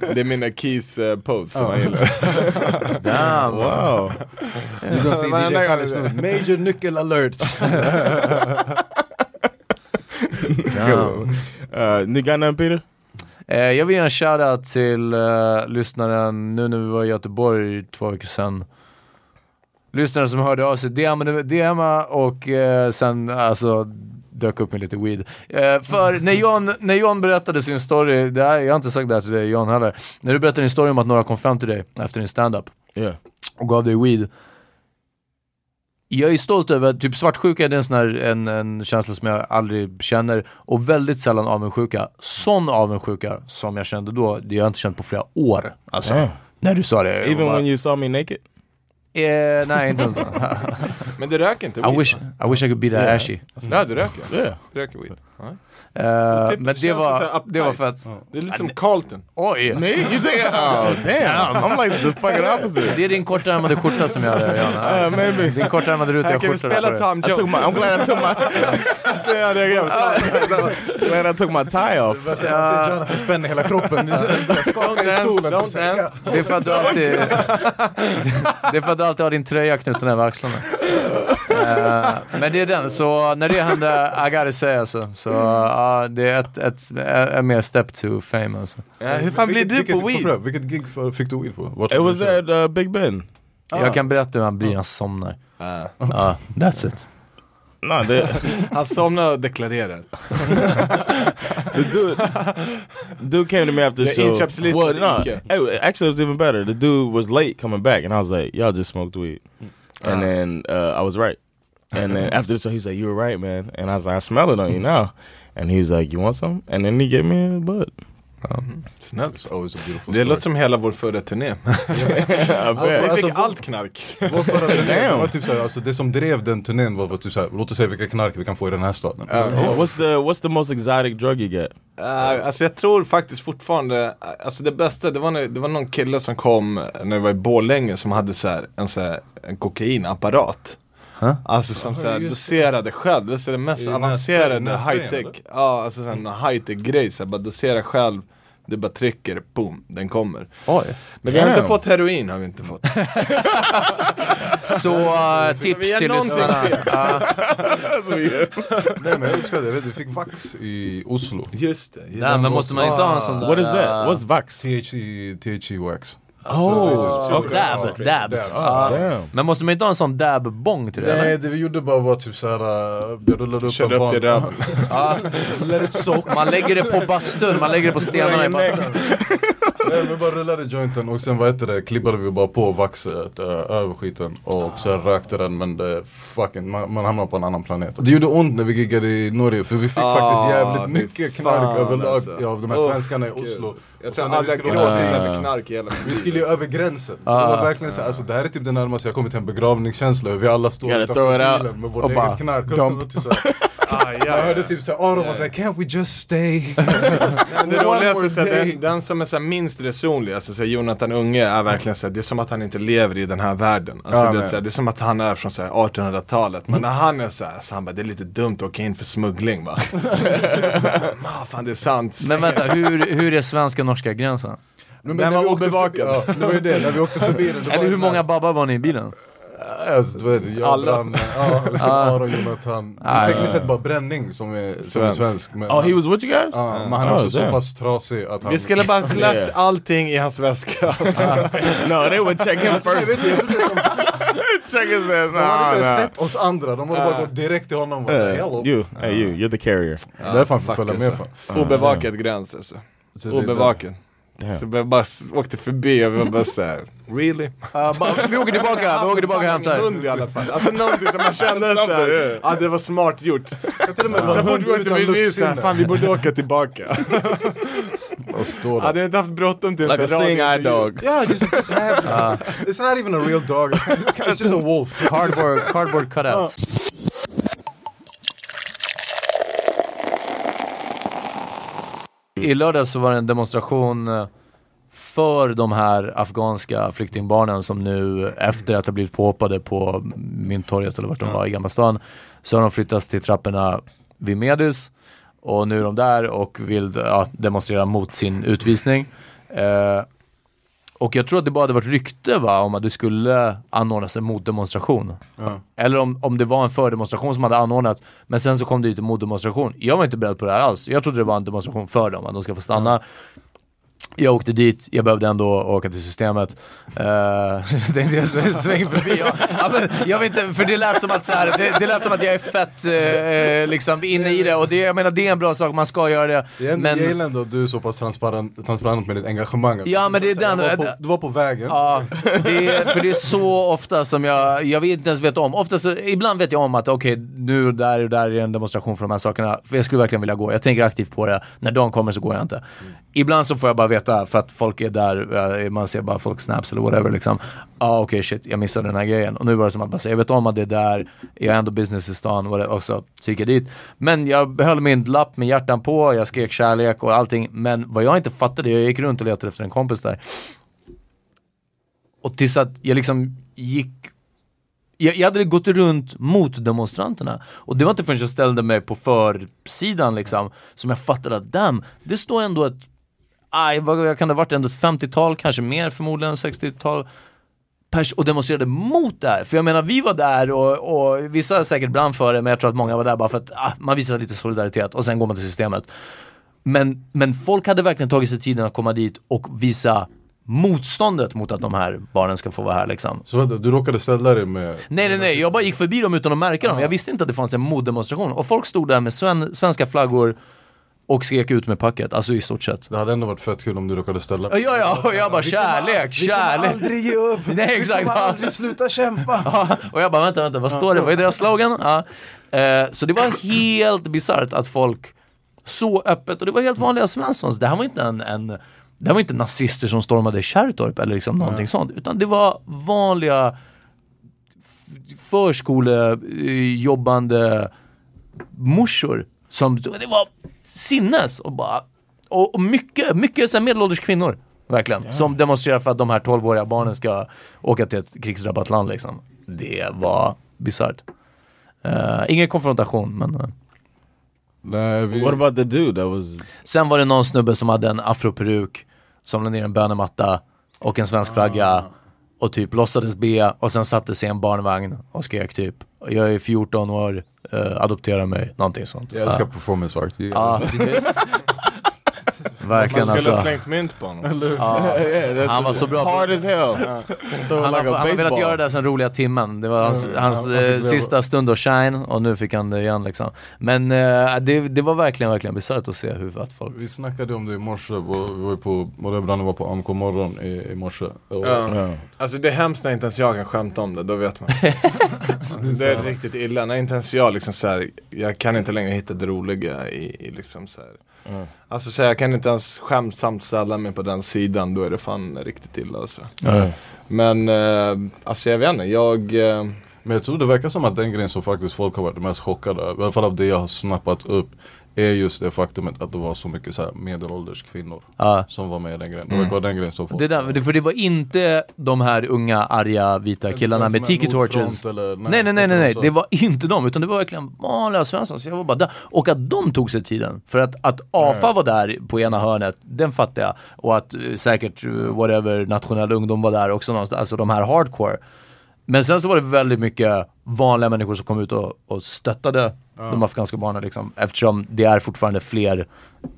Det är mina keys uh, posts som jag gillar. Damn. Wow. You gonna see DJ Khaled soon. Major nyckel alert Uh, you got nothing, Peter? Eh, jag vill ge en shoutout till eh, lyssnaren nu när vi var i Göteborg två veckor sedan. Lyssnaren som hörde av sig, DMa, DMa och eh, sen alltså dök upp med lite weed. Eh, för när John, när John berättade sin story, det här, jag har inte sagt det här till dig John heller. När du berättade din story om att några kom fram till dig efter din stand-up Yeah. och gav dig weed. Jag är stolt över, typ svartsjuka är en sån här en, en känsla som jag aldrig känner och väldigt sällan avundsjuka. Sån avundsjuka som jag kände då, det har jag inte känt på flera år. Alltså, Damn. när du sa det. Even bara, when you saw me naked? Eh, nej inte ens. Men du röker inte I weed, wish? I wish I could be that Yeah. ashy. Ja, du röker? Yeah. Du röker weed. Eh, Typ, men det var, så det var uptight. fett. Det är lite som Carlton. Oj! Me? You think? Oh damn! I'm like the fucking opposite. Det är din kortärmade skorta som gör det, Jan. Uh, maybe. Din kortärmade rutiga Här kan vi skjorta. spela. Tom Jones. my. I'm glad I took my. How there goes. glad I took my tie off. Jag ser Jonathan spänner hela kroppen, skakar i stolen. Så. Det är för att du alltid... det är för att du alltid har din tröja knuten över axlarna. Eh, men det är den, så när det hände, I gotta say alltså. Så ja, det är ett, ett, ett, mer step to fame alltså. Ja, hur fan blir Vilket- du på weed? Vilket gig för- fick du weed på? Vart It was du at uh, Big Ben. Jag kan berätta hur han blir när han somnar. Ja, that's it. No, the, Han somnar och deklarerar. the dude, dude came to me after the The show. inköpslista Well, till no, it- actually, it was even better. The dude was late coming back, and I was like, "Y'all just smoked weed," and then uh, I was right. And then after the show, he's like, "You were right, man." And I was like, "I smell it on you now." And he was like, "You want some?" And then he gave me a bud. Snällt. A beautiful Det låter som hela vår förra turné. Bet. Vi fick Alltså, allt knark. Vår förra turné, var typ såhär, alltså det som drev den turnén var, var typ såhär, låt oss se vilka knark vi kan få i den här staden. Oh, what's the What's the most exotic drug you get? Uh, alltså jag tror faktiskt fortfarande, uh, alltså det bästa, det var, när, det var någon kille som kom när jag var i Borlänge som hade så här, en, så här, en kokainapparat. Alltså som så här, doserade själv, det är det mest I avancerade nässprayen, high-tech, eller? ja alltså sån high-tech grej, så här, bara dosera själv, det bara trycker, boom, den kommer. Oj. Men vi har inte fått heroin har vi inte fått. Så uh, tips till lyssnarna. Nej men jag uppskattar det, jag vet, du fick vax i Oslo. Just det. Nej, men måste man inte ha en sån där... What is that? uh, What's Vax? THC, THC wax. Oh, okay. dab, dabs. Damn. Men måste man inte ha en sån dab-bong till det? Nej eller? det vi gjorde bara var typ såhär, uh, jag rullade upp Körde en upp van- röven. Ja. Let it soak. Man lägger det på bastun, man lägger det på stenarna i bastun. Nej vi bara rullade jointen och sen vad heter det, klibbade vi bara på vaxet uh, över skiten och så rökte den men det fucking, man, man hamnar på en annan planet. Det gjorde ont när vi giggade i Norge för vi fick Ah, faktiskt jävligt mycket knark överlag alltså. av de här Oh, svenskarna i. Oslo. Jag tror sen gråtit dit- över knark hela vi skulle ju över gränsen. Så Ah. det var verkligen så, alltså, det här är typ det närmaste jag kommit till en begravningskänsla. Hur vi alla står utanför bilen med vårt eget knark. Typ så här, jag hörde typ såhär, Aron var såhär, can't we just stay? Det roligaste more är så här, day. den, den som är så här minst resonlig, alltså så här, Jonathan Unge är verkligen så här, det är som att han inte lever i den här världen. Alltså, Ja, det, är men- så här, det är som att han är från så här, 1800-talet. Men när han är så här, så han bara, det är lite dumt att åka in för smuggling va. så, ah, fan det är sant. Men vänta, hur, hur är svenska-norska gränsen? Men Den när var obevakad. förbi- Ja, det var ju det, när vi åkte förbi den. Eller hur många babbar var ni i bilen? Det det, jag, Alla. Branne, ja, liksom Aron, Jonathan. Det Ah, är tekniskt sett bara Bränning som är som är Svensk. Men, Oh, he was with you guys? ja, men han är Oh, också så pass trasig att han... Vi skulle bara släppt Yeah. allting i hans väska. no, they would check him first. check his ass. de hade inte sett oss andra, de hade bara gått direkt till honom och bara Uh, hello. you, hey you, you're the carrier. Därför han fick följa med alltså. för. Obevakad gräns alltså. Så det är Obevakad. Damn. Så vi bara åkte förbi och vi var bara såhär, really? Uh, vi åker tillbaka, vi åker tillbaka och hämtar. hund i alla fall. Alltså någonting som man kände såhär, ja det var smart gjort. Så fort vi åkte utan vi såhär, fan vi borde åka tillbaka. Och står där. Hade jag inte haft bråttom till en Like a sån seeing eye radiointervju. dog. Yeah, just, just have It's not even a real dog, it's just a wolf. Cardboard, cardboard cutout. I lördag så var det en demonstration eh, för de här afghanska flyktingbarnen som nu efter att ha blivit påhoppade på Mynttorget eller vart de var i Gamla stan så har de flyttats till trapporna vid Medis och nu är de där och vill ja, demonstrera mot sin utvisning. Eh, och jag tror att det bara hade varit rykte va, om att det skulle anordnas en motdemonstration. Ja. Eller om, om det var en fördemonstration som hade anordnats, men sen så kom det dit en motdemonstration. Jag var inte beredd på det här alls. Jag trodde det var en demonstration för dem, att de ska få stanna. Jag åkte dit, jag behövde ändå åka till systemet. Uh, tänkte jag sväng- svänger förbi. Ja, ja, men jag vet inte, för det lät som att så här, det, det lät som att jag är fett eh, liksom inne i det och det, jag menar det är en bra sak, man ska göra det. Det är Men- Jag gillar ändå att du är så pass transparent, transparent med ditt engagemang. Ja, men det är den- var på, du var på vägen. Ja, det är, för det är så ofta som jag, jag vet inte ens vet om. Ofta så, ibland vet jag om att okej, nu och där och där är en demonstration för de här sakerna. För jag skulle verkligen vilja gå. Jag tänker aktivt på det. När dagen kommer så går jag inte. Ibland så får jag bara veta veta för att folk är där, eh, man ser bara folk snaps eller whatever liksom. Ja ah, okej shit, jag missade den här grejen. Och nu var det som att bara säga, jag vet om att det är där, jag är ändå business i stan, och också, så gick jag dit. Men jag höll min lapp med hjärtan på, jag skrek kärlek och allting. Men vad jag inte fattade, jag gick runt och letade efter en kompis där. Och tills att jag liksom gick jag, jag hade gått runt mot demonstranterna och det var inte förrän jag ställde mig på försidan liksom som jag fattade att damn, det står ändå ett, aj, vad kan det ha varit, ändå ett 50-tal, kanske mer förmodligen 60-tal pers och demonstrerade mot det här. För jag menar, vi var där och, och vissa säkert brann för det, men jag tror att många var där bara för att ah, man visar lite solidaritet och sen går man till systemet. Men, men folk hade verkligen tagit sig tiden att komma dit och visa motståndet mot att de här barnen ska få vara här liksom. Så vänta, du råkade ställa dig med... Nej nej nej, jag bara gick förbi dem utan att märka dem. Jag visste inte att det fanns en motdemonstration. Och folk stod där med sven svenska flaggor och skrek ut med packet, alltså i stort sett. Det hade ändå varit fett kul om du råkade ställa. Ja ja, och jag bara kärlek, kärlek. Vi kommer aldrig ge upp, Nej exakt. vi kommer aldrig sluta kämpa. Ja, och jag bara vänta, vänta, vad står det? Vad är deras slogan? Ja. Eh, så det var helt bisarrt att folk så öppet, och det var helt vanliga Svenssons. Det här var inte en, en det här var inte nazister som stormade Kärrtorp eller liksom någonting Nej. sånt. Utan det var vanliga förskolejobbande morsor. Som, det var sinnes och bara och, och mycket, mycket så här medelålders kvinnor. Verkligen. Som demonstrerar för att de här 12-åriga barnen ska åka till ett krigsdrabbat land liksom. Det var bisarrt. Uh, ingen konfrontation men uh. Nej, vi... What about the dude that was... Sen var det någon snubbe som hade en afroperuk som la ner en bönematta och en svensk flagga och typ låtsades be och sen satte sig i en barnvagn och skrek typ Jag är 14 år, uh, adoptera mig, någonting sånt. Jag älskar Ja. performance art. Visst. Verkligen Man skulle alltså. ha slängt mynt på honom. Ja. Yeah, Han var så bra Hard as hell. Han, like har, han har velat göra det här sen roliga timmen. Det var hans, Mm, hans han- eh, sista stund att shine och nu fick han det igen liksom. Men eh, det, det var verkligen, verkligen bisarrt att se hur att folk Vi snackade om det i morse, på- vi var ju på, både Branne var på AMK morgon i, i morse. Och, Ja. Alltså det är hemskt när inte ens jag kan skämta om det, då vet man. det är riktigt illa, när inte ens jag liksom så här, jag kan inte längre hitta det roliga i, i liksom så här. Mm. Alltså så här, jag kan inte ens skämtsamt ställa mig på den sidan, då är det fan riktigt illa alltså. Mm. Men, eh, alltså jag vet inte, jag eh, Men jag tror det verkar som att den grejen som faktiskt folk har varit mest chockade över, i alla fall av det jag har snappat upp är just det faktumet att det var så mycket så här medelålders kvinnor Ja. som var med i den grejen. Det verkar vara den grejen som folk Det där, för det var inte de här unga arga vita killarna med tiki torches. Eller, Nej nej nej nej, nej. det var inte de utan det var verkligen vanliga Svensson. Så jag var bara där. Och att de tog sig tiden. För att, att AFA var där på ena hörnet, den fattar jag. Och att eh, säkert eh, whatever nationell ungdom var där också någonstans, alltså de här hardcore. Men sen så var det väldigt mycket vanliga människor som kom ut och, och stöttade de afghanska barnen liksom. Eftersom det är fortfarande fler,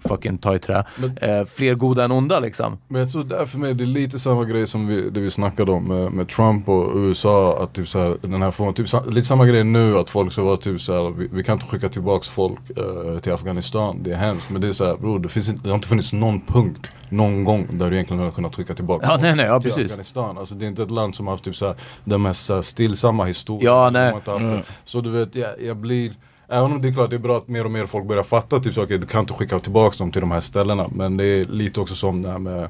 fucking ta i trä, eh, fler goda än onda liksom. Men jag tror där för mig det är lite samma grej som vi, det vi snackade om med, med Trump och USA. Att typ så här, den här formen, typ, lite samma grej nu att folk ska vara typ så här, vi, vi kan inte skicka tillbaks folk eh, till Afghanistan. Det är hemskt. Men det är så här, bror det, finns inte, det har inte funnits någon punkt någon gång där du egentligen har kunnat skicka tillbaka Ja, nej, nej, ja, till precis. Afghanistan. Alltså det är inte ett land som har haft typ så här, den mest så här, stillsamma historien. Ja, nej. det. Så du vet, jag, jag blir Även om det är klart det är bra att mer och mer folk börjar fatta typ saker, du kan inte skicka tillbaka dem till de här ställena. Men det är lite också som det här med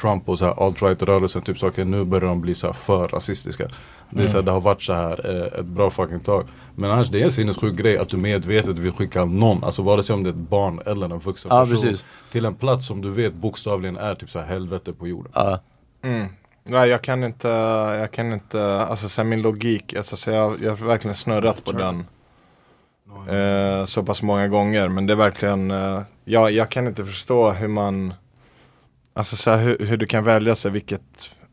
Trump och så här alt-right-rörelsen, typ saker, nu börjar de bli så här för rasistiska. Det, är så här, det har varit så här eh, ett bra fucking tag. Men annars det är en sinnessjuk grej att du medvetet vill skicka någon, alltså vare sig om det är ett barn eller en vuxen Ja, person. precis. Till en plats som du vet bokstavligen är typ så här helvete på jorden. Ja. Mm. Nej jag kan inte, jag kan inte, alltså så här, min logik, alltså, så jag, jag har verkligen snurrat på den eh, så pass många gånger. Men det är verkligen, eh, jag, jag kan inte förstå hur man, alltså så här, hur, hur du kan välja sig vilket,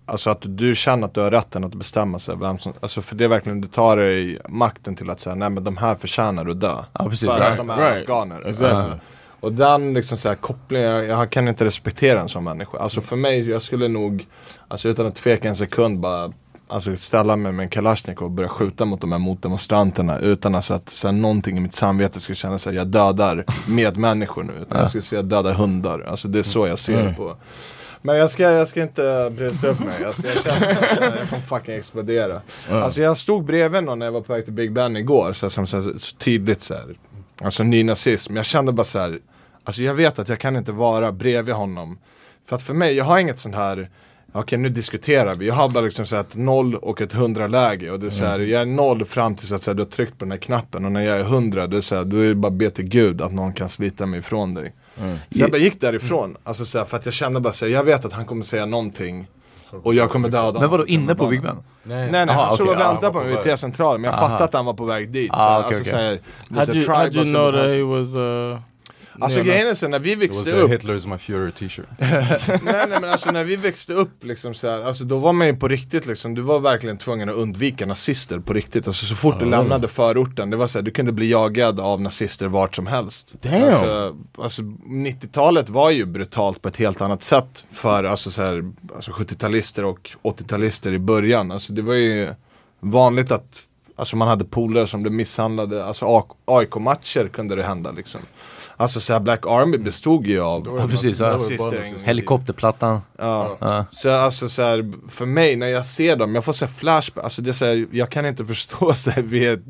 alltså att du känner att du har rätten att bestämma sig vem som, alltså för det är verkligen, du tar dig makten till att säga nej men de här förtjänar att dö. Ja, precis. För Right, att de är right. afghaner. Exactly. Eh, och den liksom så här, kopplingen, jag, jag kan inte respektera en sån människa. Alltså för mig, jag skulle nog, alltså utan att tveka en sekund bara Alltså ställa mig med en kalasjnikov och börja skjuta mot de här motdemonstranterna utan alltså att så här, någonting i mitt samvete skulle känna sig jag dödar medmänniskor nu. Utan jag skulle säga döda hundar. Alltså det är så jag ser det på. Men jag ska, jag ska inte brisa upp mig. Alltså, jag känner att jag kommer fucking explodera. Alltså jag stod bredvid någon när jag var på väg till Big Ben igår. Så, här, som, så, här, så tydligt så här. Alltså nynazism. Jag kände bara så här. Alltså jag vet att jag kan inte vara bredvid honom. För att för mig, jag har inget sånt här Okej nu diskuterar vi, jag har bara liksom så ett noll och ett hundra läge och det är så här, jag är noll fram tills att så här, du har tryckt på den här knappen och när jag är hundra, det är så här, då är det bara be till gud att någon kan slita mig ifrån dig. Så jag bara gick därifrån, alltså så här, för att jag kände bara så här, jag vet att han kommer säga någonting och jag kommer döda honom. Men vadå, inne på Big Ben? Nej nej, Aha, han stod och okej, ja, väntade på mig vid T-centralen men jag fattade att han var på väg dit. Ah, så, okej, alltså, okej. så här, det är How'd you, how'd you och know that he was uh, Alltså grejen är så när vi växte upp Hitler is my Fury t-shirt. nej, nej men alltså när vi växte upp liksom så här, alltså då var man ju på riktigt liksom, du var verkligen tvungen att undvika nazister på riktigt. Alltså så fort du lämnade förorten, det var så här, du kunde bli jagad av nazister vart som helst. Damn. Alltså, alltså 90-talet var ju brutalt på ett helt annat sätt för alltså, så här, alltså 70-talister och 80-talister i början. Alltså det var ju vanligt att Alltså man hade polare som blev misshandlade, alltså AIK-matcher kunde det hända liksom. Alltså så här, Black Army bestod ju av Ja precis, ja. helikopterplattan. Ja. Ja. Så alltså så här, för mig när jag ser dem, jag får så flashback, alltså det är så här, jag kan inte förstå så här, vi är,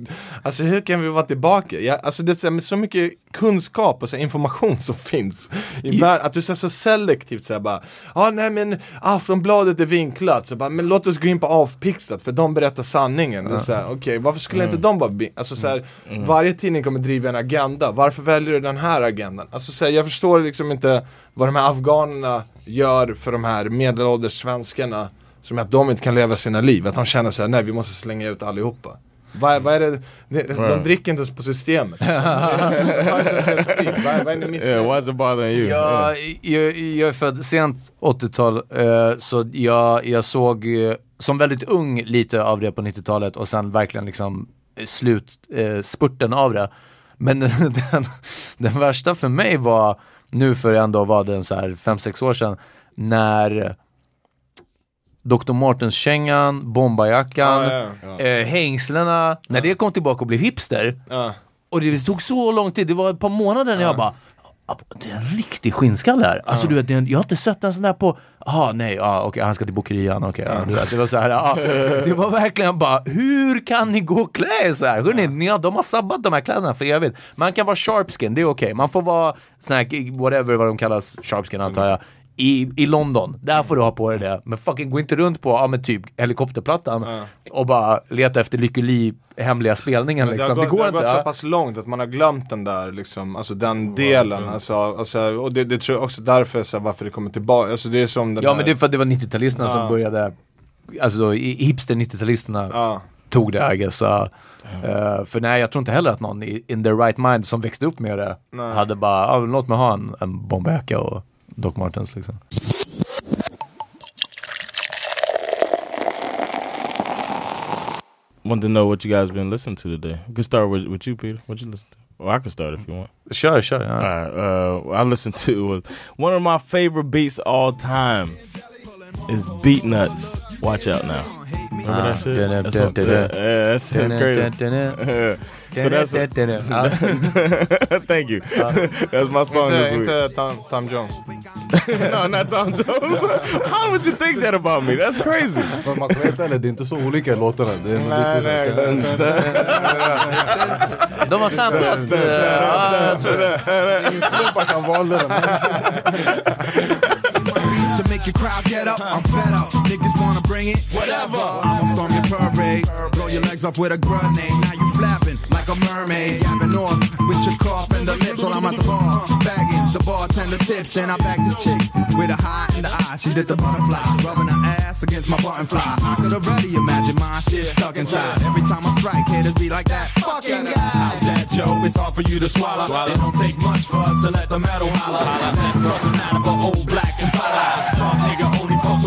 Alltså hur kan vi vara tillbaka? Jag, alltså det är så, här, med så mycket kunskap och så här, information som finns i världen, att du säger så selektivt så här, bara, ja ah, nej men Aftonbladet är vinklat, så bara, men låt oss gå in på Avpixlat för de berättar sanningen. Här, Okej, varför skulle inte de vara, alltså så här, varje tidning kommer driva en agenda, varför väljer du den här agendan? Alltså så här, jag förstår liksom inte vad de här afghanerna gör för de här medelålders svenskarna som att de inte kan leva sina liv, att de känner såhär, nej vi måste slänga ut allihopa. Vad, vad är det, de, de dricker inte ens på systemet. Vad, är ni missnöjda Yeah, it bothering you? Jag, jag, jag är född sent 80-tal, eh, så jag, jag såg eh, som väldigt ung lite av det på 90-talet och sen verkligen liksom eh, slut, eh, spurten av det. Men den, den värsta för mig var, nu för ändå var det så här 5-6 år sedan, när Dr. Martens-kängan, bombarjackan, Ja, ja, eh, hängslena, när det kom tillbaka och blev hipster, och det tog så lång tid, det var ett par månader när jag bara "Ah, det är en riktig skinnskalle här. Alltså du vet, en, jag har inte sett en sån där på, jaha nej, ja, okej han ska till bokerian, okej. ja, du vet, det var så här, ja, det var verkligen bara, hur kan ni gå och klä er så här? Hörrni, ni har, de har sabbat de här kläderna för evigt. Man kan vara sharpskin, det är okej. Man får vara sån här, whatever vad de kallas, sharpskin antar jag. I, I London, där får du ha på dig det. Men fucking gå inte runt på, ja men typ helikopterplattan och bara leta efter Lykke Li hemliga spelningen Men liksom. det har, gått, det går det har inte. gått så ja. pass långt att man har glömt den där liksom, alltså den delen. Alltså, alltså, och det, det tror jag också därför så här, varför det kommer tillbaka. Alltså det är som den Ja där, men det är för att det var 90-talisterna som Ja. började, alltså i- hipster 90-talisterna Ja. tog det I guess. Uh, uh, för nej jag tror inte heller att någon i in their right mind som växte upp med det Nej. hade bara, ah, låt mig ha en, en bomberjacka och Doc Martens liksom. Want to know what you guys been listening to today? We could start with, with you, Peter. What you listen to? Or I could start if you want. Sure, kör. Ja. All right. Uh, I listened to one of my favorite beats all time is Beat Nuts. Watch out now. Remember Ah, that shit? dun-dun, That's what- yeah, so that's thank you. that's my song Inte, this week. inte Tom, Tom Jones. no, not Tom Jones. How would you think that about me? That's crazy. Men man ska vara helt ärlig, det är inte så olika låtarna. Det är nog Nej, lite nej, De har samplat, uh, ja, jag tror det. Ingen att han valde den. Make your crowd get up. I'm fed up. Niggas wanna bring it, whatever. I'ma storm your parade, blow your legs off with a grenade. Now you flapping like a mermaid, gapping off with your cough and the lips while I'm at the bar, bagging the bartender tips. Then I bag this chick with a high in the eye. She did the butterfly, rubbing her ass against my button fly. I could already imagine my shit stuck inside. Every time I strike, haters be like that. Fucking guy. How's that, Joe? It's hard for you to swallow. It don't take much for us to let the metal holler. That's of an old black and fuck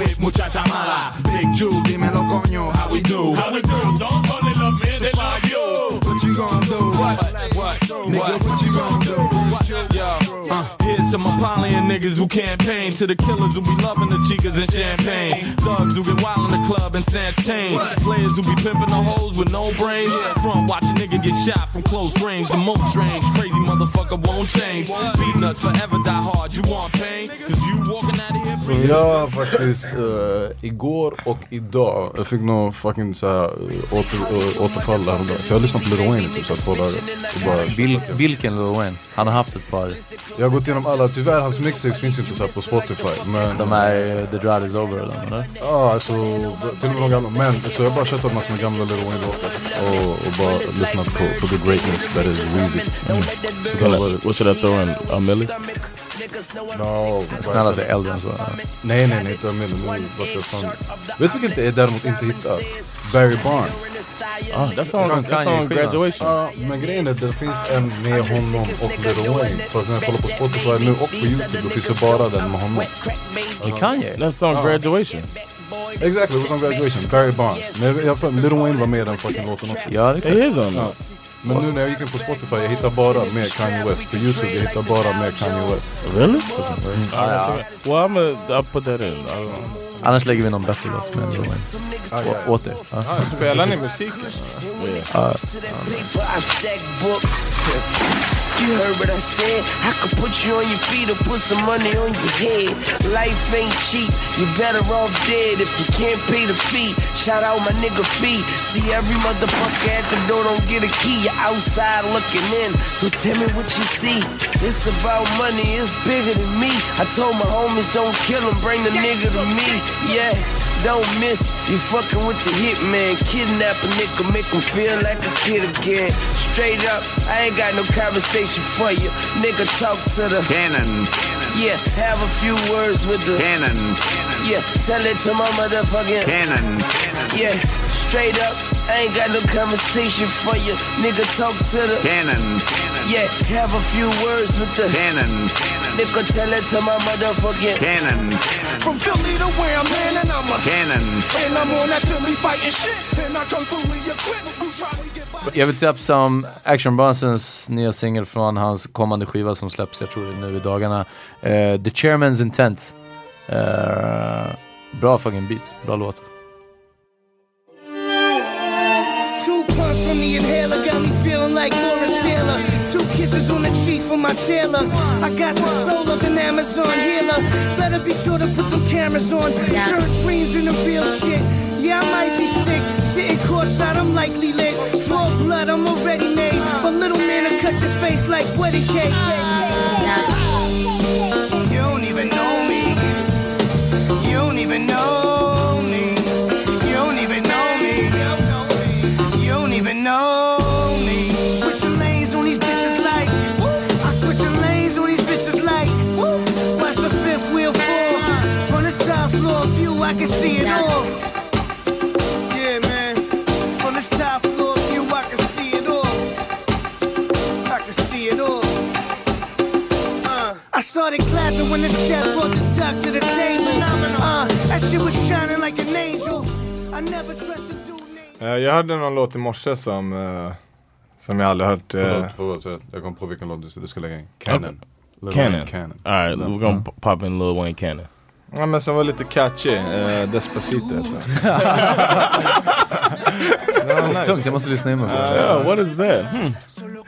with muchacha mala. Big Jew, dímelo coño, how we do? How we do? Don't call it love, man, they love you. What you gonna do? What? What? Nigga, what you gonna do? What? Yo, uh, here's some Apollyon niggas who campaign to the killers who be loving the chicas and champagne. Thugs who get wild in the club and tame. Players who be pimping the hoes with no brains. Front watch a nigga get shot from close range. The most strange, crazy motherfucker won't change. Beat nuts forever die hard. You want pain? Cause you walking out of here Ja, faktiskt eh, igår och idag. Jag fick nog fucking såhär uh, åter, uh, återfall häromdagen. Så jag har lyssnat på Lil Wayne i typ såhär två dagar. Bara, Vil, vilken Lil Wayne? Han har haft ett par. jag har gått igenom alla, tyvärr hans mixtapes finns ju inte såhär på Spotify. Men De är uh, The Drought Is Over eller? Ja, alltså till och med de gamla. Men så jag har bara köpt massor med gamla Lil Wayne-låtar. Och, och bara lyssnat på, på the greatness that is Weezy. Can I- what should I throw in? A milli? No, Snälla säg äldre än så. Nej nej nej, inte Amelia. Nu vart jag fan... Vet du vilken jag däremot inte hittar? Barry Barnes. Oh, that's on, Från that's Kanye graduation. Ja, men grejen är att det finns en med honom och Lil Wayne. Fast när jag kollar på Spotify nu och på Youtube då finns det bara den med honom. Med Kanye? That's on graduation. Exactly, it was on graduation. Barry Barnes. Men jag, jag, för- Lil Wayne var med i den fucking låten också. Ja, det är It Men nu när jag gick in på Spotify, jag hittar bara med Kanye West. På Youtube, jag hittar bara med Kanye West. Really? Ja, ja. Well, I'm gonna, I'll put that in. I don't know. Annars lägger vi någon bättre låt med Lil Wayne. Å- Åt. Ah, spelar ni musiken? Ja. I stack books. You heard what I said. I could put you on your feet or put some money on your head. Life ain't cheap. You're better off dead if you can't pay the fee. Shout out my nigga fee. See every motherfucker at the door don't get a key. You're outside looking in. So tell me what you see. It's about money. It's bigger than me. I told my homies don't kill him. Bring the nigga to me. Yeah. Don't miss, you fucking with the hitman. Kidnap a nigga, make him feel like a kid again. Straight up, I ain't got no conversation for you. Nigga, talk to the Cannon. Yeah, have a few words with the Cannon. Yeah, tell it to my motherfucking Cannon. Yeah, straight up, I ain't got no conversation for you. Nigga, talk to the Cannon. Yeah, have a few words with the Cannon. Nigga, tell it to my motherfucking Cannon. From Philly to where I'm landing, I'm a Cannon. And I'm on that Philly fighting shit. And I come fully equipped. You try to get by. Jag vill tipsa om Action Bronsons nya singel från hans kommande skiva som släpps, jag tror nu i dagarna. Eh, The Chairman's Intent. Eh, bra fucking beat, bra låt. Two puffs from the inhaler got me feeling like Lawrence Taylor. Two kisses on the cheek from my tailor. I got the soul of an Amazon healer. Better be sure to put them cameras on. Turn dreams into real shit. Yeah, I might be sick. Sitting courtside, I'm likely lit. Draw blood, I'm already made. But little man, I cut your face like wedding cake. You don't even know me. You don't even know me. You don't even know me. You don't even know when the chef brought the duck to the table uh, That shit was shining like an angel I never trusted Eh, jag hörde någon låt i morse som, eh, som jag aldrig hört. eh, Förlåt, förlåt. så Jag kom på vilken låt du, du ska lägga in. Cannon. Lil Cannon. Cannon. Alright, we're gonna p- pop in Lil Wayne Cannon. Ja men som var lite catchy. Eh, Despacito heter den. Tungt, jag måste lyssna in mig det. Yeah, what is that? Hmm.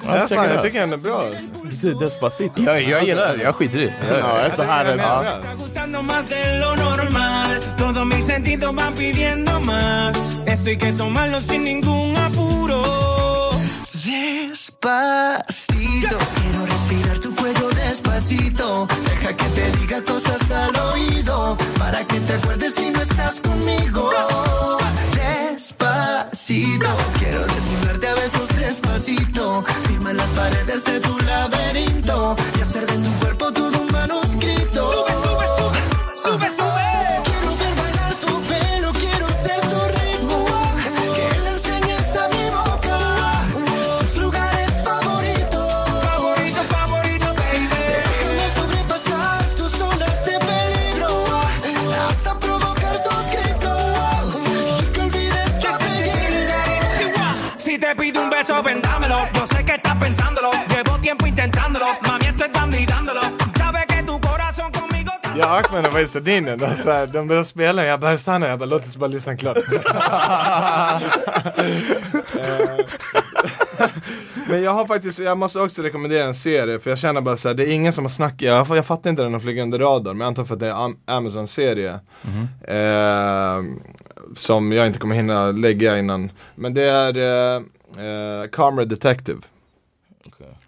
Ja, check fan, jag tycker den är bra. alltså. Despacito. Jag, jag gillar det, jag skiter i. Ja, that's a hot Den är ass. bra. gustando más de lo normal. Todos mis sentidos van pidiendo más. Esto hay que tomarlo sin ningún apuro. Despacito, quiero respirar tu cuello despacito. Deja que te diga cosas al oído para que te acuerdes si no estás conmigo. Despacito, quiero desnudarte a besos despacito. Firma las paredes de tu laberinto y hacer de tu cuerpo todo un Ja, Ahmed var i Sardinien. De, så här, de började spela, jag bara stanna, jag bara låt oss bara lyssna klart. Eh, men jag har faktiskt, jag måste också rekommendera en serie för jag känner bara såhär, det är ingen som har snackat, jag, jag fattar inte den att flyga under radarn men jag antar för att det är en Amazon-serie. Eh, som jag inte kommer hinna lägga innan. Men det är eh, eh, Camera Detective.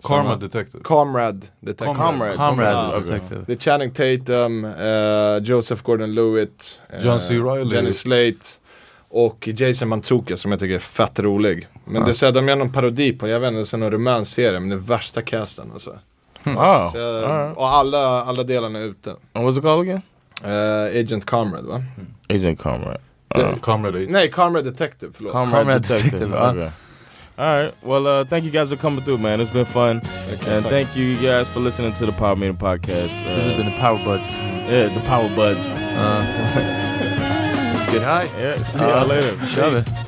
Karma Detective. Comrade Detective. Comrade. Comrade Ja. Detective. Det är Channing Tatum, eh, Joseph Gordon-Lewitt, eh, John C. Reilly. Jenny Slate och Jason Mantzoukas som jag tycker är fett rolig. Men Ja. det är de gör någon parodi på, jag vet inte, det är någon romansserie men det är värsta casten alltså. Wow. Så jag, Alright. Och alla, alla delarna är ute. And what's it called again? Eh, Agent Comrade va? Agent Comrade. Det- Uh, Comrade Nej, Comrade Detective, förlåt. Comrade, Detective. Okay. All right. Well, uh, thank you guys for coming through, man. It's been fun. and tack. thank you guys for listening to the Power Meeting Podcast. Uh, This has been the Power Buds. Yeah, the Power Buds. Uh, let's get high. Yeah, see y'all later. Shove